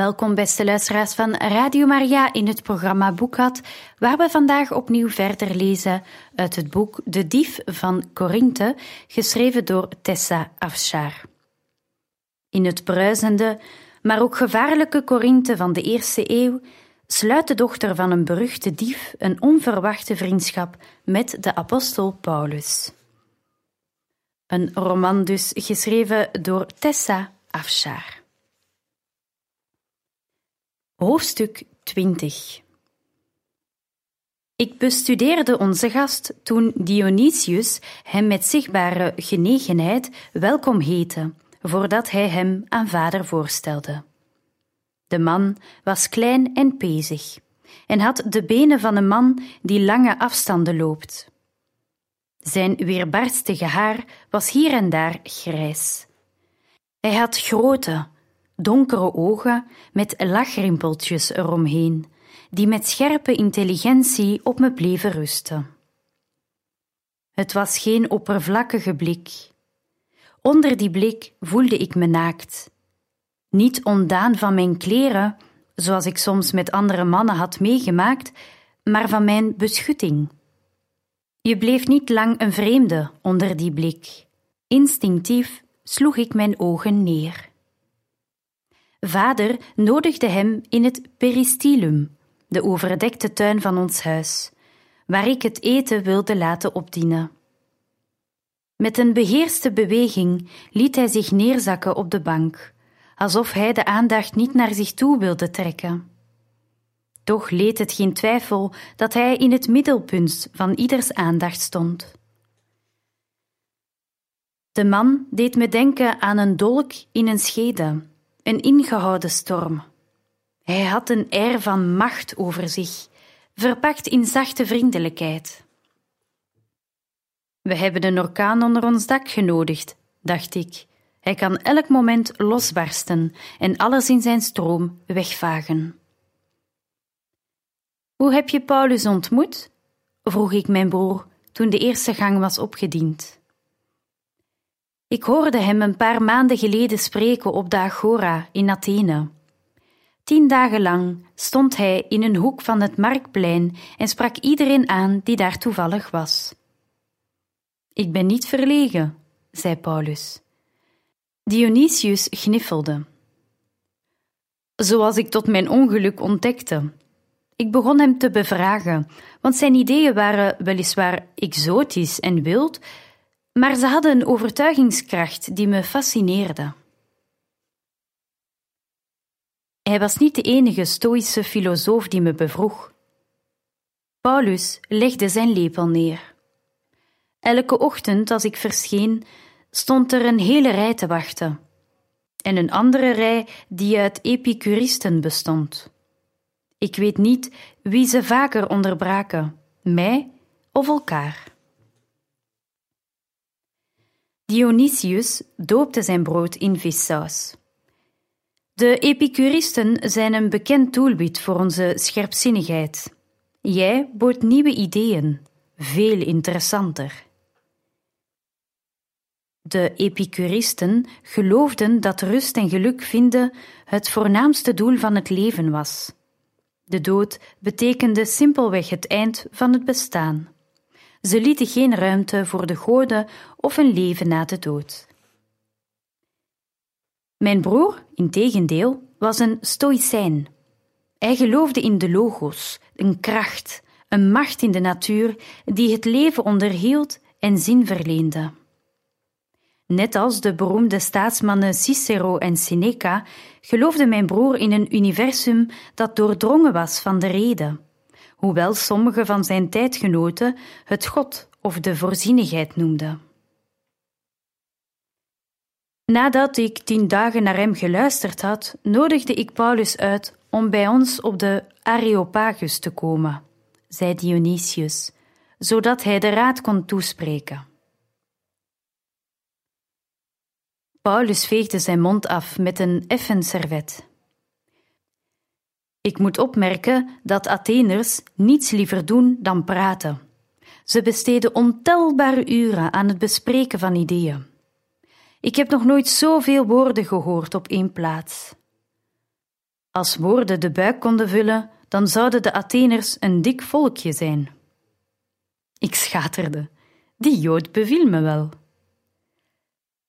Welkom beste luisteraars van Radio Maria in het programma Boekhad, waar we vandaag opnieuw verder lezen uit het boek De Dief van Corinthe, geschreven door Tessa Afshar. In het bruisende, maar ook gevaarlijke Corinthe van de eerste eeuw sluit de dochter van een beruchte dief een onverwachte vriendschap met de apostel Paulus. Een roman dus geschreven door Tessa Afshar. Hoofdstuk 20 Ik bestudeerde onze gast toen Dionysius hem met zichtbare genegenheid welkom heette, voordat hij hem aan vader voorstelde. De man was klein en pezig en had de benen van een man die lange afstanden loopt. Zijn weerbarstige haar was hier en daar grijs. Hij had grote, donkere ogen met lachrimpeltjes eromheen, die met scherpe intelligentie op me bleven rusten. Het was geen oppervlakkige blik. Onder die blik voelde ik me naakt. Niet ontdaan van mijn kleren, zoals ik soms met andere mannen had meegemaakt, maar van mijn beschutting. Je bleef niet lang een vreemde onder die blik. Instinctief sloeg ik mijn ogen neer. Vader nodigde hem in het peristylum, de overdekte tuin van ons huis, waar ik het eten wilde laten opdienen. Met een beheerste beweging liet hij zich neerzakken op de bank, alsof hij de aandacht niet naar zich toe wilde trekken. Toch leed het geen twijfel dat hij in het middelpunt van ieders aandacht stond. De man deed me denken aan een dolk in een schede een ingehouden storm. Hij had een air van macht over zich, verpakt in zachte vriendelijkheid. We hebben een orkaan onder ons dak genodigd, dacht ik. Hij kan elk moment losbarsten en alles in zijn stroom wegvagen. Hoe heb je Paulus ontmoet? vroeg ik mijn broer toen de eerste gang was opgediend. Ik hoorde hem een paar maanden geleden spreken op de Agora in Athene. Tien dagen lang stond hij in een hoek van het marktplein en sprak iedereen aan die daar toevallig was. Ik ben niet verlegen, zei Paulus. Dionysius gniffelde. Zoals ik tot mijn ongeluk ontdekte. Ik begon hem te bevragen, want zijn ideeën waren weliswaar exotisch en wild, maar ze hadden een overtuigingskracht die me fascineerde. Hij was niet de enige stoïsche filosoof die me bevroeg. Paulus legde zijn lepel neer. Elke ochtend als ik verscheen, stond er een hele rij te wachten, en een andere rij die uit epicuristen bestond. Ik weet niet wie ze vaker onderbraken, mij of elkaar. Dionysius doopte zijn brood in vissaus. De epicuristen zijn een bekend doelwit voor onze scherpzinnigheid. Jij bood nieuwe ideeën, veel interessanter. De epicuristen geloofden dat rust en geluk vinden het voornaamste doel van het leven was. De dood betekende simpelweg het eind van het bestaan. Ze lieten geen ruimte voor de goden of een leven na de dood. Mijn broer, integendeel, was een stoïcijn. Hij geloofde in de logos, een kracht, een macht in de natuur die het leven onderhield en zin verleende. Net als de beroemde staatsmannen Cicero en Seneca geloofde mijn broer in een universum dat doordrongen was van de reden hoewel sommige van zijn tijdgenoten het God of de voorzienigheid noemden. Nadat ik tien dagen naar hem geluisterd had, nodigde ik Paulus uit om bij ons op de Areopagus te komen, zei Dionysius, zodat hij de raad kon toespreken. Paulus veegde zijn mond af met een effen servet. Ik moet opmerken dat Atheners niets liever doen dan praten. Ze besteden ontelbare uren aan het bespreken van ideeën. Ik heb nog nooit zoveel woorden gehoord op één plaats. Als woorden de buik konden vullen, dan zouden de Atheners een dik volkje zijn. Ik schaterde. Die Jood beviel me wel.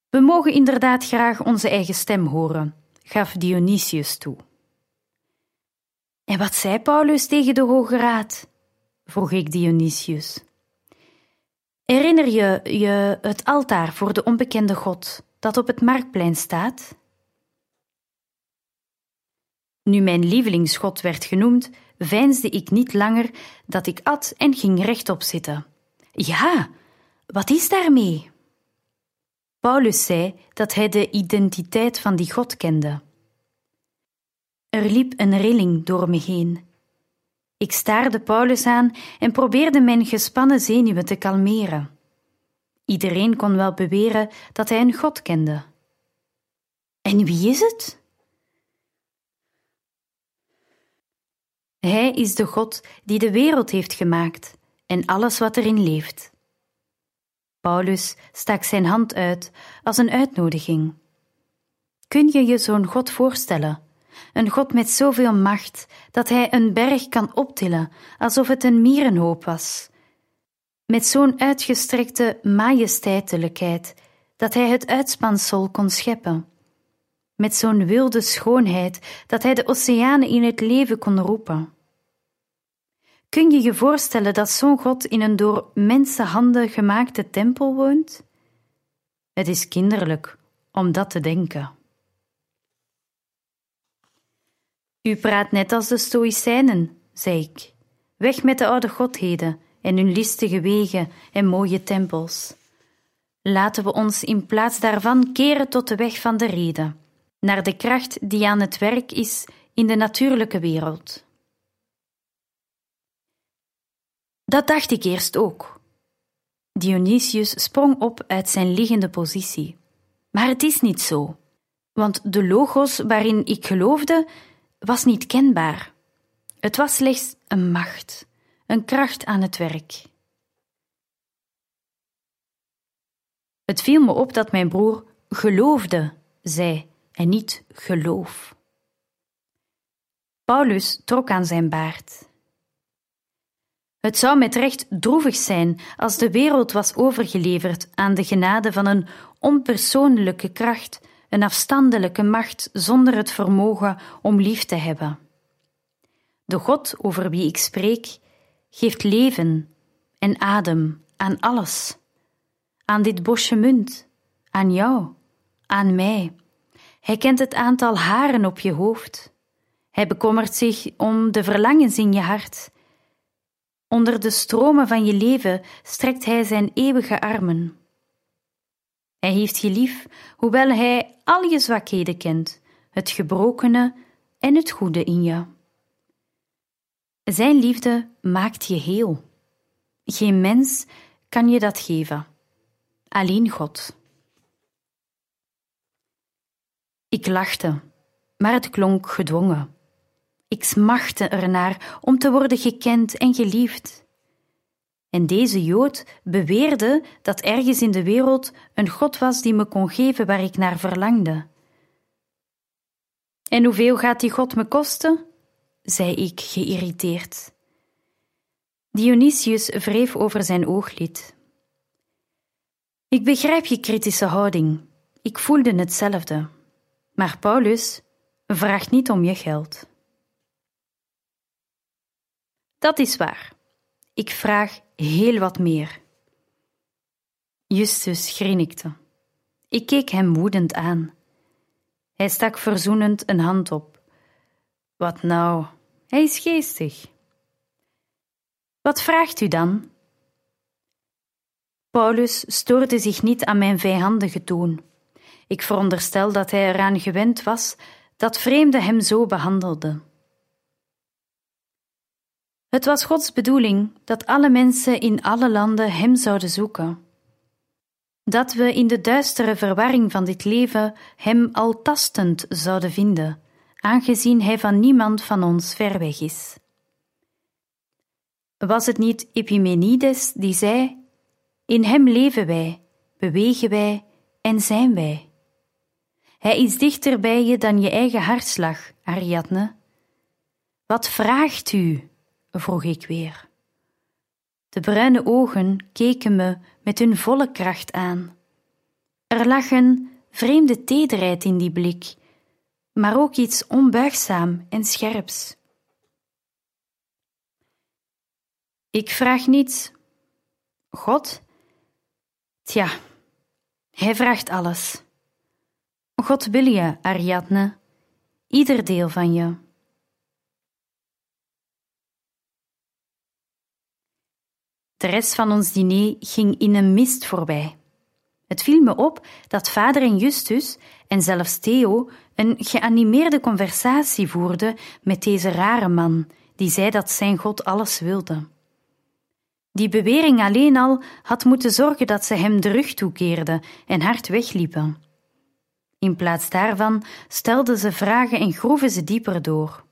We mogen inderdaad graag onze eigen stem horen, gaf Dionysius toe. En wat zei Paulus tegen de Hoge Raad? vroeg ik Dionysius. Herinner je je het altaar voor de onbekende God dat op het marktplein staat? Nu mijn lievelingsgod werd genoemd, veinsde ik niet langer dat ik at en ging rechtop zitten. Ja, wat is daarmee? Paulus zei dat hij de identiteit van die God kende. Er liep een rilling door me heen. Ik staarde Paulus aan en probeerde mijn gespannen zenuwen te kalmeren. Iedereen kon wel beweren dat hij een God kende. En wie is het? Hij is de God die de wereld heeft gemaakt en alles wat erin leeft. Paulus stak zijn hand uit als een uitnodiging. Kun je je zo'n God voorstellen? Een God met zoveel macht dat hij een berg kan optillen alsof het een mierenhoop was. Met zo'n uitgestrekte majesteitelijkheid dat hij het uitspansel kon scheppen. Met zo'n wilde schoonheid dat hij de oceanen in het leven kon roepen. Kun je je voorstellen dat zo'n God in een door mensenhanden gemaakte tempel woont? Het is kinderlijk om dat te denken. U praat net als de Stoïcijnen, zei ik. Weg met de oude godheden en hun listige wegen en mooie tempels. Laten we ons in plaats daarvan keren tot de weg van de reden, naar de kracht die aan het werk is in de natuurlijke wereld. Dat dacht ik eerst ook. Dionysius sprong op uit zijn liggende positie. Maar het is niet zo, want de logos waarin ik geloofde was niet kenbaar. Het was slechts een macht, een kracht aan het werk. Het viel me op dat mijn broer geloofde zei en niet geloof. Paulus trok aan zijn baard. Het zou met recht droevig zijn als de wereld was overgeleverd aan de genade van een onpersoonlijke kracht, een afstandelijke macht zonder het vermogen om lief te hebben. De God over wie ik spreek, geeft leven en adem aan alles. Aan dit bosje munt, aan jou, aan mij. Hij kent het aantal haren op je hoofd. Hij bekommert zich om de verlangens in je hart Onder de stromen van je leven strekt Hij zijn eeuwige armen. Hij heeft je lief, hoewel Hij al je zwakheden kent, het gebrokene en het goede in je. Zijn liefde maakt je heel. Geen mens kan je dat geven, alleen God. Ik lachte, maar het klonk gedwongen. Ik smachtte ernaar om te worden gekend en geliefd. En deze Jood beweerde dat ergens in de wereld een God was die me kon geven waar ik naar verlangde. En hoeveel gaat die God me kosten? zei ik geïrriteerd. Dionysius wreef over zijn ooglid. Ik begrijp je kritische houding. Ik voelde hetzelfde. Maar Paulus vraagt niet om je geld. Dat is waar. Ik vraag heel wat meer. Justus grinnikte. Ik keek hem woedend aan. Hij stak verzoenend een hand op. Wat nou? Hij is geestig. Wat vraagt u dan? Paulus stoorde zich niet aan mijn vijandige toon. Ik veronderstel dat hij eraan gewend was dat vreemden hem zo behandelden. Het was Gods bedoeling dat alle mensen in alle landen Hem zouden zoeken. Dat we in de duistere verwarring van dit leven Hem al tastend zouden vinden, aangezien Hij van niemand van ons ver weg is. Was het niet Epimenides die zei: In Hem leven wij, bewegen wij en zijn wij? Hij is dichter bij je dan je eigen hartslag, Ariadne. Wat vraagt u? Vroeg ik weer. De bruine ogen keken me met hun volle kracht aan. Er lag een vreemde tederheid in die blik, maar ook iets onbuigzaam en scherps. Ik vraag niets. God? Tja, hij vraagt alles. God wil je, Ariadne, ieder deel van je. De rest van ons diner ging in een mist voorbij. Het viel me op dat vader en Justus en zelfs Theo een geanimeerde conversatie voerden met deze rare man, die zei dat zijn God alles wilde. Die bewering alleen al had moeten zorgen dat ze hem de rug toekeerden en hard wegliepen. In plaats daarvan stelden ze vragen en groeven ze dieper door.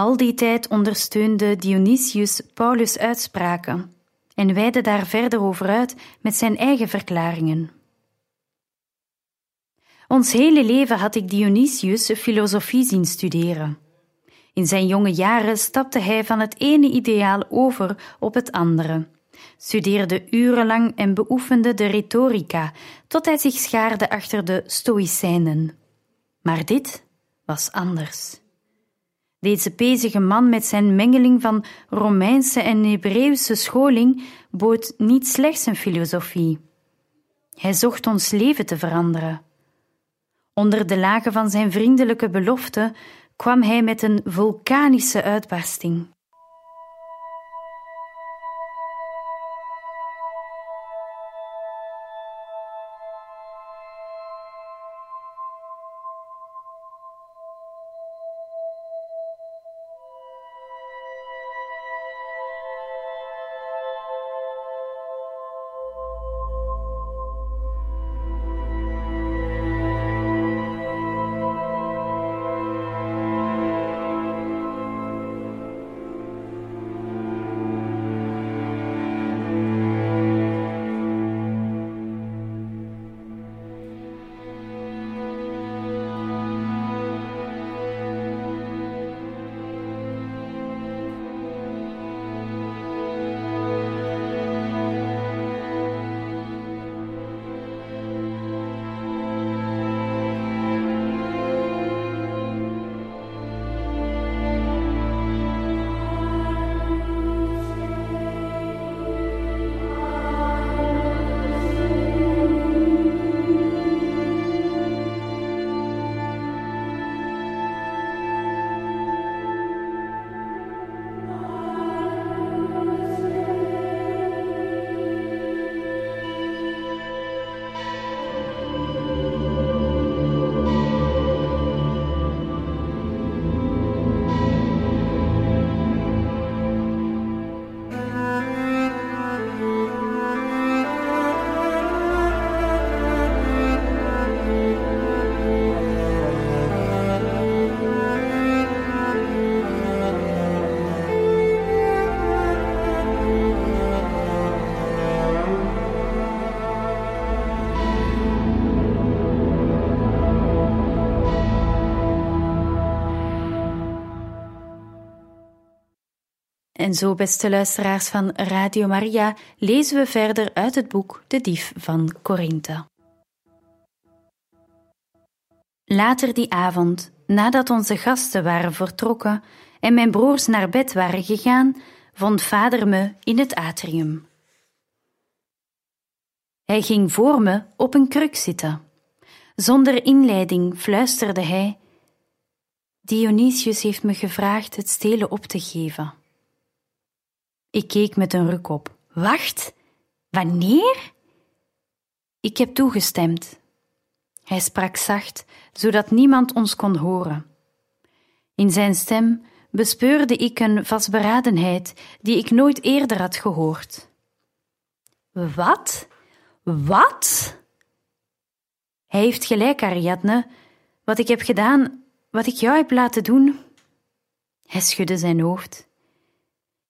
Al die tijd ondersteunde Dionysius Paulus' uitspraken en weidde daar verder over uit met zijn eigen verklaringen. Ons hele leven had ik Dionysius filosofie zien studeren. In zijn jonge jaren stapte hij van het ene ideaal over op het andere, studeerde urenlang en beoefende de retorica tot hij zich schaarde achter de Stoïcijnen. Maar dit was anders. Deze bezige man met zijn mengeling van Romeinse en Hebreeuwse scholing bood niet slechts een filosofie. Hij zocht ons leven te veranderen. Onder de lagen van zijn vriendelijke belofte kwam hij met een vulkanische uitbarsting. En zo, beste luisteraars van Radio Maria, lezen we verder uit het boek De Dief van Korinthe. Later die avond, nadat onze gasten waren vertrokken en mijn broers naar bed waren gegaan, vond vader me in het atrium. Hij ging voor me op een kruk zitten. Zonder inleiding fluisterde hij: Dionysius heeft me gevraagd het stelen op te geven. Ik keek met een ruk op. Wacht, wanneer? Ik heb toegestemd, Hij sprak zacht, zodat niemand ons kon horen. In zijn stem bespeurde ik een vastberadenheid die ik nooit eerder had gehoord. Wat? Wat? Hij heeft gelijk, Ariadne. Wat ik heb gedaan, wat ik jou heb laten doen. Hij schudde zijn hoofd.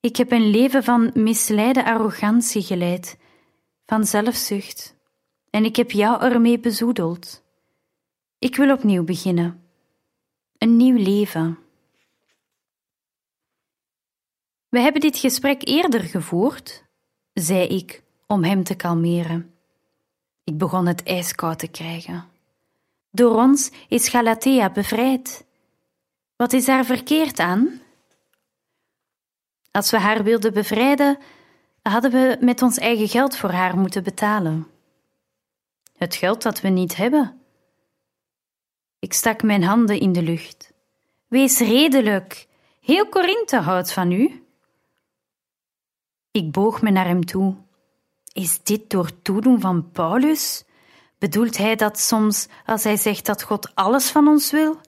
Ik heb een leven van misleide arrogantie geleid, van zelfzucht, en ik heb jou ermee bezoedeld. Ik wil opnieuw beginnen. Een nieuw leven. We hebben dit gesprek eerder gevoerd, zei ik om hem te kalmeren. Ik begon het ijskoud te krijgen. Door ons is Galatea bevrijd. Wat is daar verkeerd aan? Als we haar wilden bevrijden, hadden we met ons eigen geld voor haar moeten betalen. Het geld dat we niet hebben. Ik stak mijn handen in de lucht. Wees redelijk. Heel Korinthe houdt van u. Ik boog me naar hem toe. Is dit door toedoen van Paulus? Bedoelt hij dat soms als hij zegt dat God alles van ons wil?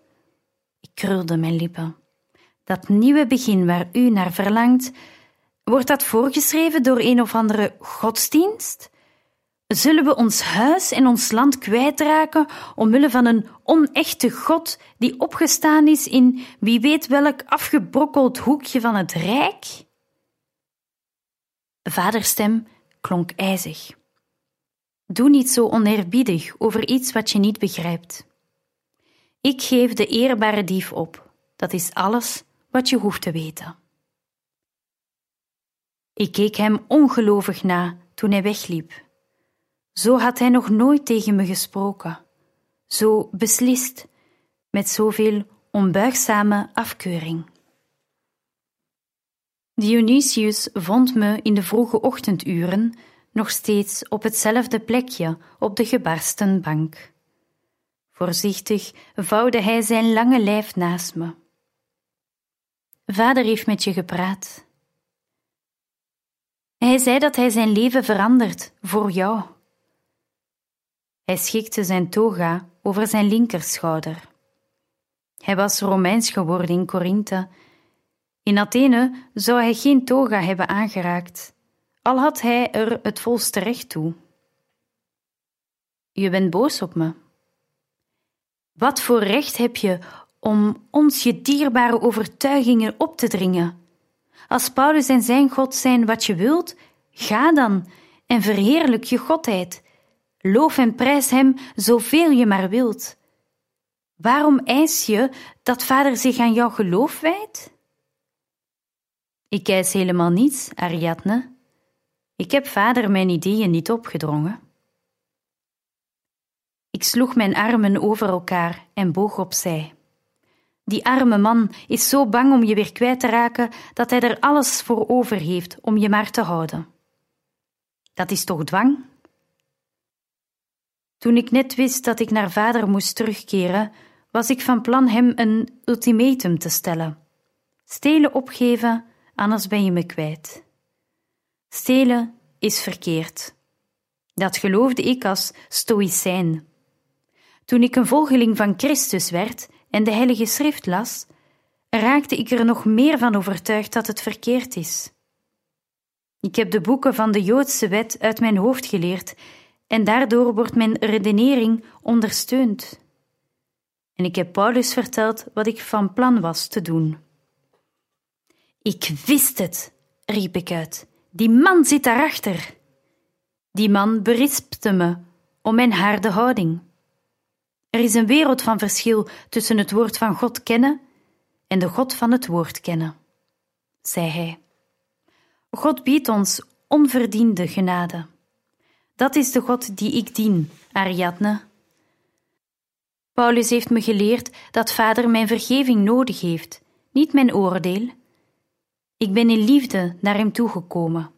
Ik krulde mijn lippen. Dat nieuwe begin waar u naar verlangt, wordt dat voorgeschreven door een of andere godsdienst? Zullen we ons huis en ons land kwijtraken omwille van een onechte God die opgestaan is in wie weet welk afgebrokkeld hoekje van het rijk? Vaderstem klonk ijzig. Doe niet zo oneerbiedig over iets wat je niet begrijpt. Ik geef de eerbare dief op. Dat is alles wat je hoeft te weten. Ik keek hem ongelovig na toen hij wegliep. Zo had hij nog nooit tegen me gesproken, zo beslist, met zoveel onbuigzame afkeuring. Dionysius vond me in de vroege ochtenduren nog steeds op hetzelfde plekje op de gebarsten bank. Voorzichtig vouwde hij zijn lange lijf naast me. Vader heeft met je gepraat. Hij zei dat hij zijn leven verandert voor jou. Hij schikte zijn toga over zijn linkerschouder. Hij was Romeins geworden in Korinthe. In Athene zou hij geen toga hebben aangeraakt, al had hij er het volste recht toe. Je bent boos op me. Wat voor recht heb je om ons je dierbare overtuigingen op te dringen? Als Paulus en zijn God zijn wat je wilt, ga dan en verheerlijk je godheid. Loof en prijs hem zoveel je maar wilt. Waarom eis je dat vader zich aan jouw geloof wijdt? Ik eis helemaal niets, Ariadne. Ik heb vader mijn ideeën niet opgedrongen. Ik sloeg mijn armen over elkaar en boog opzij. Die arme man is zo bang om je weer kwijt te raken dat hij er alles voor over heeft om je maar te houden. Dat is toch dwang? Toen ik net wist dat ik naar vader moest terugkeren, was ik van plan hem een ultimatum te stellen. Stelen opgeven, anders ben je me kwijt. Stelen is verkeerd. Dat geloofde ik als stoïcijn. Toen ik een volgeling van Christus werd en de Heilige Schrift las, raakte ik er nog meer van overtuigd dat het verkeerd is. Ik heb de boeken van de Joodse wet uit mijn hoofd geleerd en daardoor wordt mijn redenering ondersteund. En ik heb Paulus verteld wat ik van plan was te doen. Ik wist het, riep ik uit. Die man zit daarachter. Die man berispte me om mijn harde houding. Er is een wereld van verschil tussen het woord van God kennen en de God van het woord kennen, zei hij. God biedt ons onverdiende genade. Dat is de God die ik dien, Ariadne. Paulus heeft me geleerd dat Vader mijn vergeving nodig heeft, niet mijn oordeel. Ik ben in liefde naar hem toegekomen.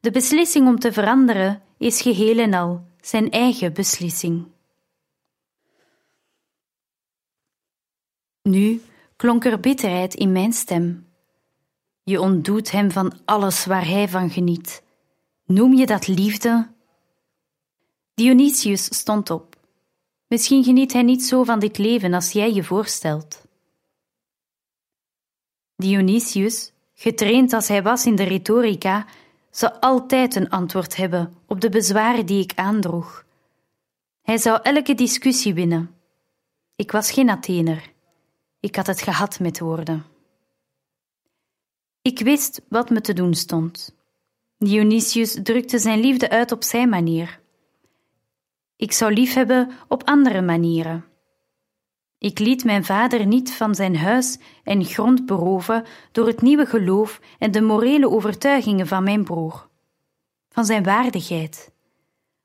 De beslissing om te veranderen is geheel en al zijn eigen beslissing. Nu klonk er bitterheid in mijn stem. Je ontdoet hem van alles waar hij van geniet. Noem je dat liefde? Dionysius stond op. Misschien geniet hij niet zo van dit leven als jij je voorstelt. Dionysius, getraind als hij was in de retorica, zou altijd een antwoord hebben op de bezwaren die ik aandroeg. Hij zou elke discussie winnen. Ik was geen Athener. Ik had het gehad met woorden. Ik wist wat me te doen stond. Dionysius drukte zijn liefde uit op zijn manier. Ik zou liefhebben op andere manieren. Ik liet mijn vader niet van zijn huis en grond beroven door het nieuwe geloof en de morele overtuigingen van mijn broer. Van zijn waardigheid.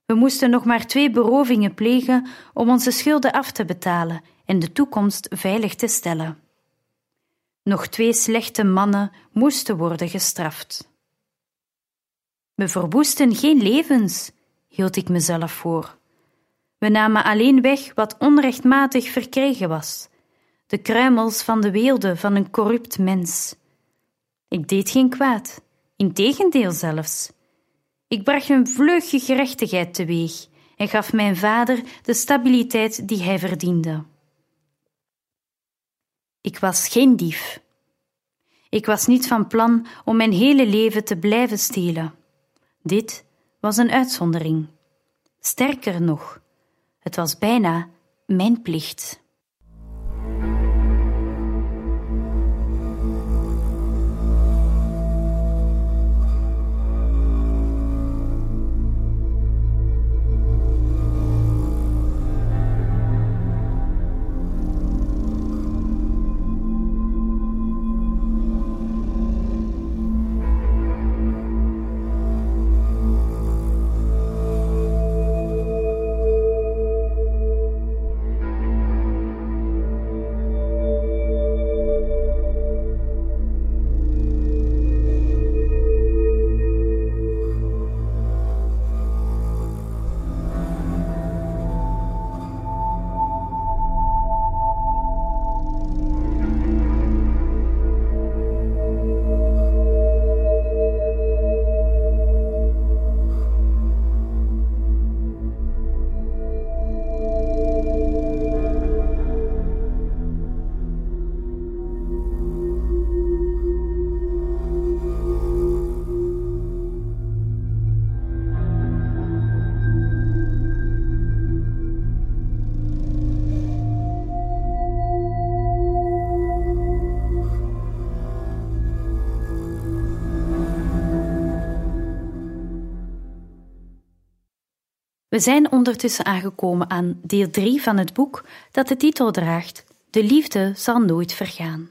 We moesten nog maar twee berovingen plegen om onze schulden af te betalen en de toekomst veilig te stellen. Nog twee slechte mannen moesten worden gestraft. We verwoesten geen levens, hield ik mezelf voor. We namen alleen weg wat onrechtmatig verkregen was, de kruimels van de weelde van een corrupt mens. Ik deed geen kwaad, integendeel zelfs. Ik bracht een vleugje gerechtigheid teweeg en gaf mijn vader de stabiliteit die hij verdiende. Ik was geen dief. Ik was niet van plan om mijn hele leven te blijven stelen. Dit was een uitzondering. Sterker nog, het was bijna mijn plicht. We zijn ondertussen aangekomen aan deel 3 van het boek dat de titel draagt De liefde zal nooit vergaan.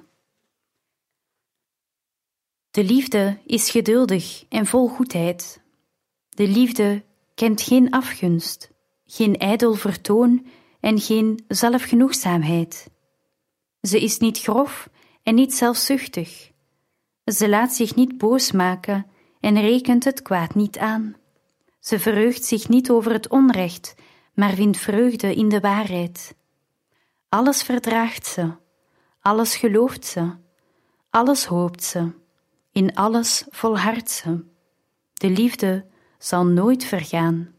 De liefde is geduldig en vol goedheid. De liefde kent geen afgunst, geen ijdel vertoon en geen zelfgenoegzaamheid. Ze is niet grof en niet zelfzuchtig. Ze laat zich niet boos maken en rekent het kwaad niet aan. Ze verheugt zich niet over het onrecht, maar vindt vreugde in de waarheid. Alles verdraagt ze, alles gelooft ze, alles hoopt ze, in alles volhardt ze. De liefde zal nooit vergaan.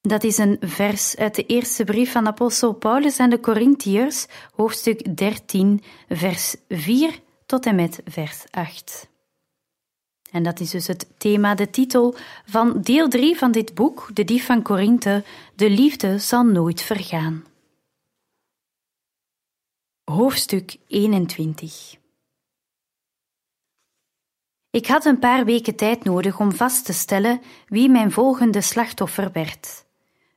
Dat is een vers uit de eerste brief van apostel Paulus aan de Corinthiërs, hoofdstuk 13, vers 4 tot en met vers 8. En dat is dus het thema, de titel van deel 3 van dit boek, De Dief van Korinthe, De liefde zal nooit vergaan. Hoofdstuk 21 Ik had een paar weken tijd nodig om vast te stellen wie mijn volgende slachtoffer werd.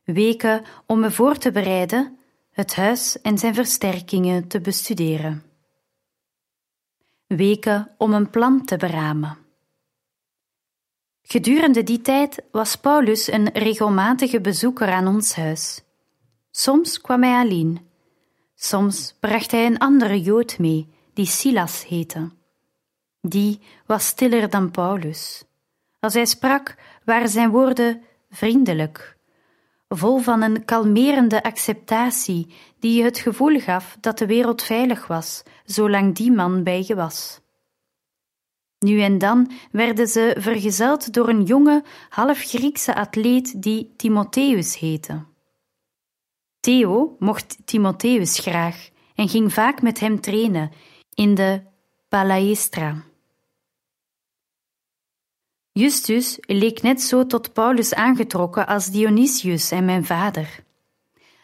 Weken om me voor te bereiden, het huis en zijn versterkingen te bestuderen. Weken om een plan te beramen. Gedurende die tijd was Paulus een regelmatige bezoeker aan ons huis. Soms kwam hij alleen, soms bracht hij een andere Jood mee, die Silas heette. Die was stiller dan Paulus. Als hij sprak, waren zijn woorden vriendelijk, vol van een kalmerende acceptatie die het gevoel gaf dat de wereld veilig was, zolang die man bij je was. Nu en dan werden ze vergezeld door een jonge, half Griekse atleet die Timotheus heette. Theo mocht Timotheus graag en ging vaak met hem trainen in de Palaestra. Justus leek net zo tot Paulus aangetrokken als Dionysius en mijn vader.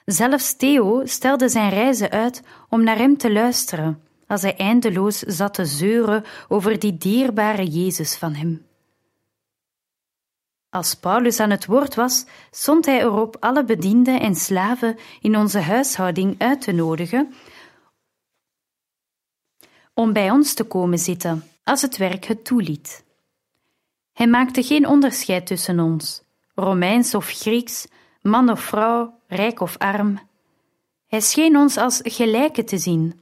Zelfs Theo stelde zijn reizen uit om naar hem te luisteren, als hij eindeloos zat te zeuren over die dierbare Jezus van hem. Als Paulus aan het woord was, stond hij erop alle bedienden en slaven in onze huishouding uit te nodigen om bij ons te komen zitten, als het werk het toeliet. Hij maakte geen onderscheid tussen ons, Romeins of Grieks, man of vrouw, rijk of arm. Hij scheen ons als gelijken te zien,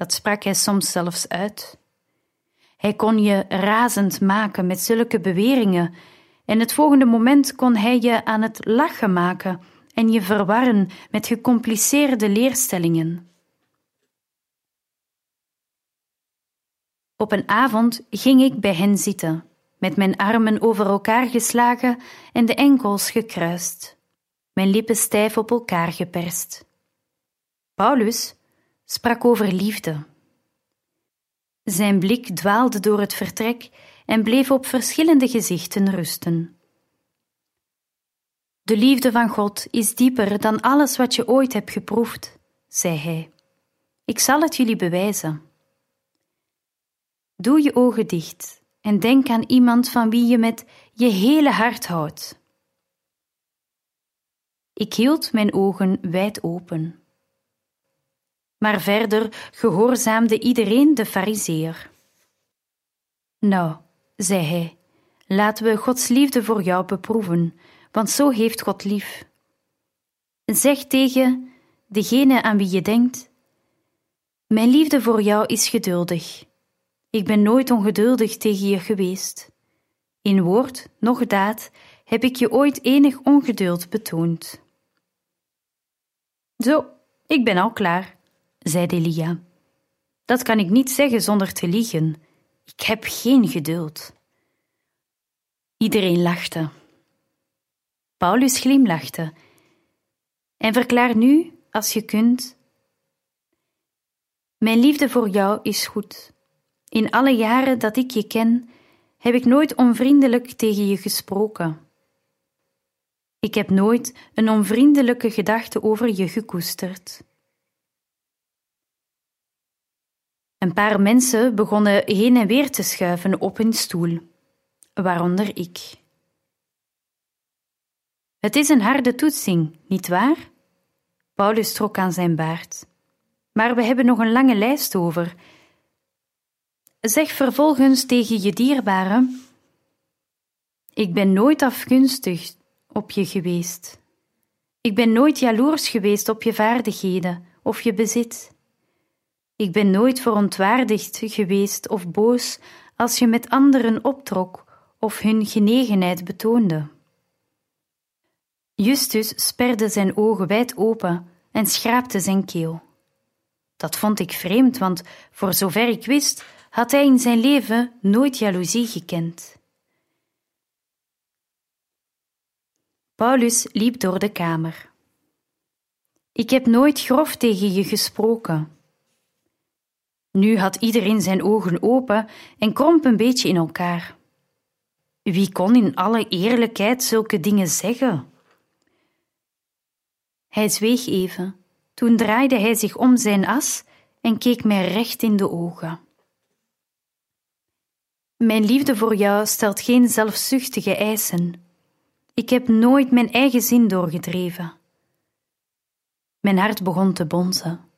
dat sprak hij soms zelfs uit. Hij kon je razend maken met zulke beweringen, en het volgende moment kon hij je aan het lachen maken en je verwarren met gecompliceerde leerstellingen. Op een avond ging ik bij hen zitten, met mijn armen over elkaar geslagen en de enkels gekruist, mijn lippen stijf op elkaar geperst. Paulus sprak over liefde. Zijn blik dwaalde door het vertrek en bleef op verschillende gezichten rusten. De liefde van God is dieper dan alles wat je ooit hebt geproefd, zei hij. Ik zal het jullie bewijzen. Doe je ogen dicht en denk aan iemand van wie je met je hele hart houdt. Ik hield mijn ogen wijd open. Maar verder gehoorzaamde iedereen de fariseer. Nou, zei hij, laten we Gods liefde voor jou beproeven, want zo heeft God lief. Zeg tegen degene aan wie je denkt: Mijn liefde voor jou is geduldig. Ik ben nooit ongeduldig tegen je geweest. In woord, noch daad, heb ik je ooit enig ongeduld betoond. Zo, ik ben al klaar, zei Delia. Dat kan ik niet zeggen zonder te liegen. Ik heb geen geduld. Iedereen lachte. Paulus glimlachte. En verklaar nu, als je kunt: Mijn liefde voor jou is goed. In alle jaren dat ik je ken, heb ik nooit onvriendelijk tegen je gesproken. Ik heb nooit een onvriendelijke gedachte over je gekoesterd. Een paar mensen begonnen heen en weer te schuiven op hun stoel, waaronder ik. Het is een harde toetsing, niet waar? Paulus trok aan zijn baard. Maar we hebben nog een lange lijst over Zeg vervolgens tegen je dierbare: Ik ben nooit afgunstig op je geweest. Ik ben nooit jaloers geweest op je vaardigheden of je bezit. Ik ben nooit verontwaardigd geweest of boos als je met anderen optrok of hun genegenheid betoonde. Justus sperde zijn ogen wijd open en schraapte zijn keel. Dat vond ik vreemd, want voor zover ik wist, had hij in zijn leven nooit jaloezie gekend. Paulus liep door de kamer. Ik heb nooit grof tegen je gesproken. Nu had iedereen zijn ogen open en kromp een beetje in elkaar. Wie kon in alle eerlijkheid zulke dingen zeggen? Hij zweeg even, toen draaide hij zich om zijn as en keek mij recht in de ogen. Mijn liefde voor jou stelt geen zelfzuchtige eisen. Ik heb nooit mijn eigen zin doorgedreven. Mijn hart begon te bonzen.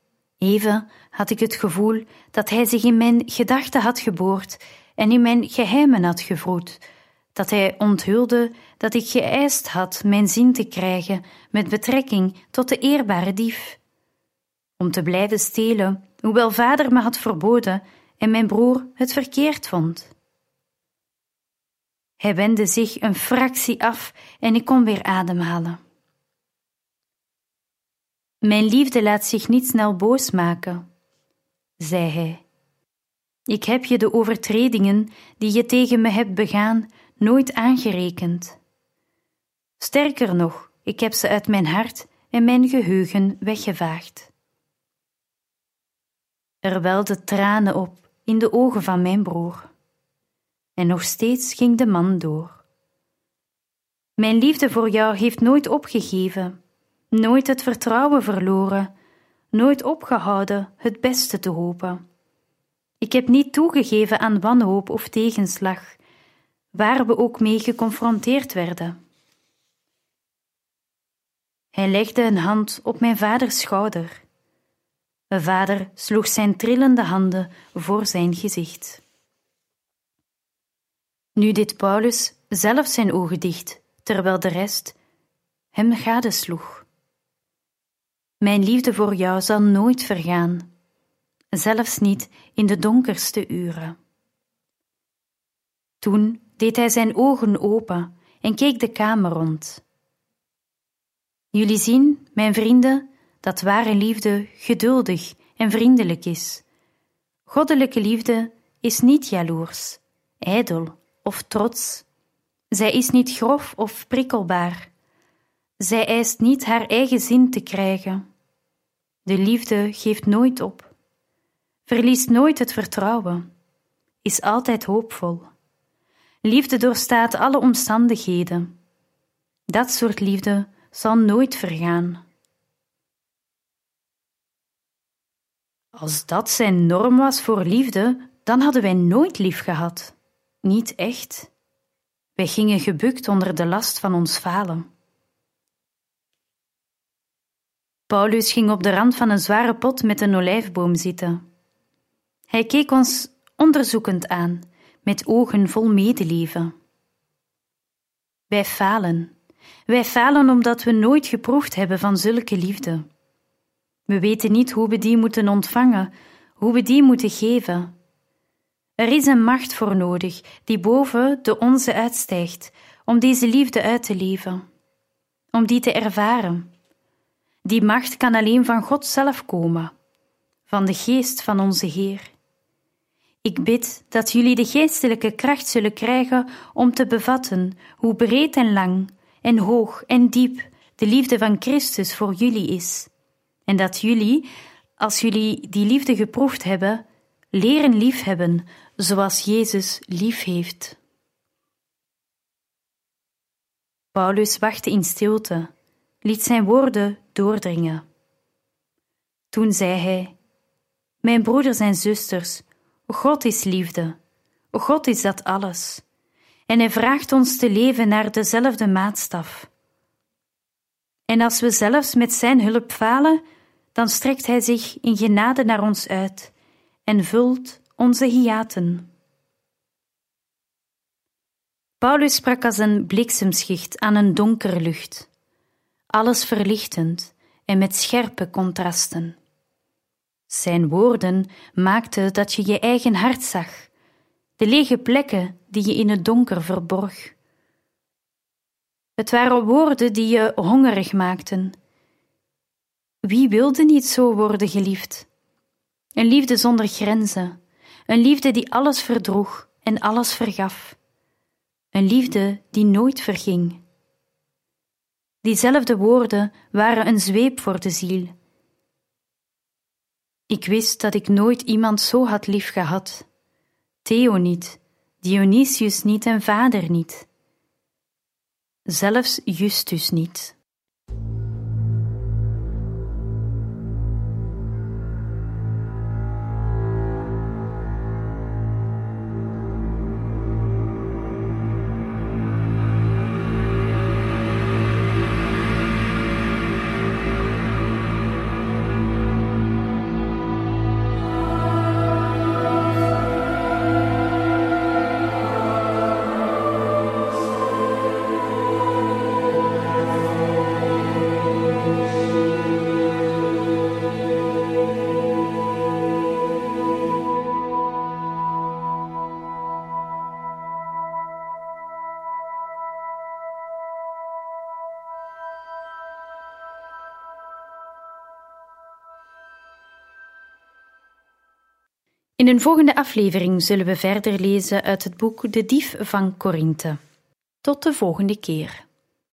Even had ik het gevoel dat hij zich in mijn gedachten had geboord en in mijn geheimen had gevroed, dat hij onthulde dat ik geëist had mijn zin te krijgen met betrekking tot de eerbare dief. Om te blijven stelen, hoewel vader me had verboden en mijn broer het verkeerd vond. Hij wendde zich een fractie af en ik kon weer ademhalen. Mijn liefde laat zich niet snel boos maken, zei hij. Ik heb je de overtredingen die je tegen me hebt begaan nooit aangerekend. Sterker nog, ik heb ze uit mijn hart en mijn geheugen weggevaagd. Er welden tranen op in de ogen van mijn broer, en nog steeds ging de man door. Mijn liefde voor jou heeft nooit opgegeven, nooit het vertrouwen verloren, nooit opgehouden het beste te hopen. Ik heb niet toegegeven aan wanhoop of tegenslag, waar we ook mee geconfronteerd werden. Hij legde een hand op mijn vaders schouder. Mijn vader sloeg zijn trillende handen voor zijn gezicht. Nu deed Paulus zelf zijn ogen dicht, terwijl de rest hem gadesloeg. Mijn liefde voor jou zal nooit vergaan, zelfs niet in de donkerste uren. Toen deed hij zijn ogen open en keek de kamer rond. Jullie zien, mijn vrienden, dat ware liefde geduldig en vriendelijk is. Goddelijke liefde is niet jaloers, ijdel of trots. Zij is niet grof of prikkelbaar. Zij eist niet haar eigen zin te krijgen. De liefde geeft nooit op, verliest nooit het vertrouwen, is altijd hoopvol. Liefde doorstaat alle omstandigheden. Dat soort liefde zal nooit vergaan. Als dat zijn norm was voor liefde, dan hadden wij nooit lief gehad. Niet echt. Wij gingen gebukt onder de last van ons falen. Paulus ging op de rand van een zware pot met een olijfboom zitten. Hij keek ons onderzoekend aan, met ogen vol medeleven. Wij falen. Wij falen omdat we nooit geproefd hebben van zulke liefde. We weten niet hoe we die moeten ontvangen, hoe we die moeten geven. Er is een macht voor nodig die boven de onze uitstijgt om deze liefde uit te leven, om die te ervaren. Die macht kan alleen van God zelf komen, van de geest van onze Heer. Ik bid dat jullie de geestelijke kracht zullen krijgen om te bevatten hoe breed en lang en hoog en diep de liefde van Christus voor jullie is en dat jullie, als jullie die liefde geproefd hebben, leren liefhebben zoals Jezus lief heeft. Paulus wachtte in stilte, liet zijn woorden doordringen. Toen zei hij: Mijn broeders en zusters, God is liefde, God is dat alles, en Hij vraagt ons te leven naar dezelfde maatstaf. En als we zelfs met Zijn hulp falen, dan strekt Hij zich in genade naar ons uit en vult onze hiaten. Paulus sprak als een bliksemschicht aan een donkere lucht, alles verlichtend en met scherpe contrasten. Zijn woorden maakten dat je je eigen hart zag, de lege plekken die je in het donker verborg. Het waren woorden die je hongerig maakten wie wilde niet zo worden geliefd? Een liefde zonder grenzen, een liefde die alles verdroeg en alles vergaf, een liefde die nooit verging. Diezelfde woorden waren een zweep voor de ziel. Ik wist dat ik nooit iemand zo had lief gehad. Theo niet, Dionysius niet en vader niet. Zelfs Justus niet. In een volgende aflevering zullen we verder lezen uit het boek De Dief van Korinthe. Tot de volgende keer.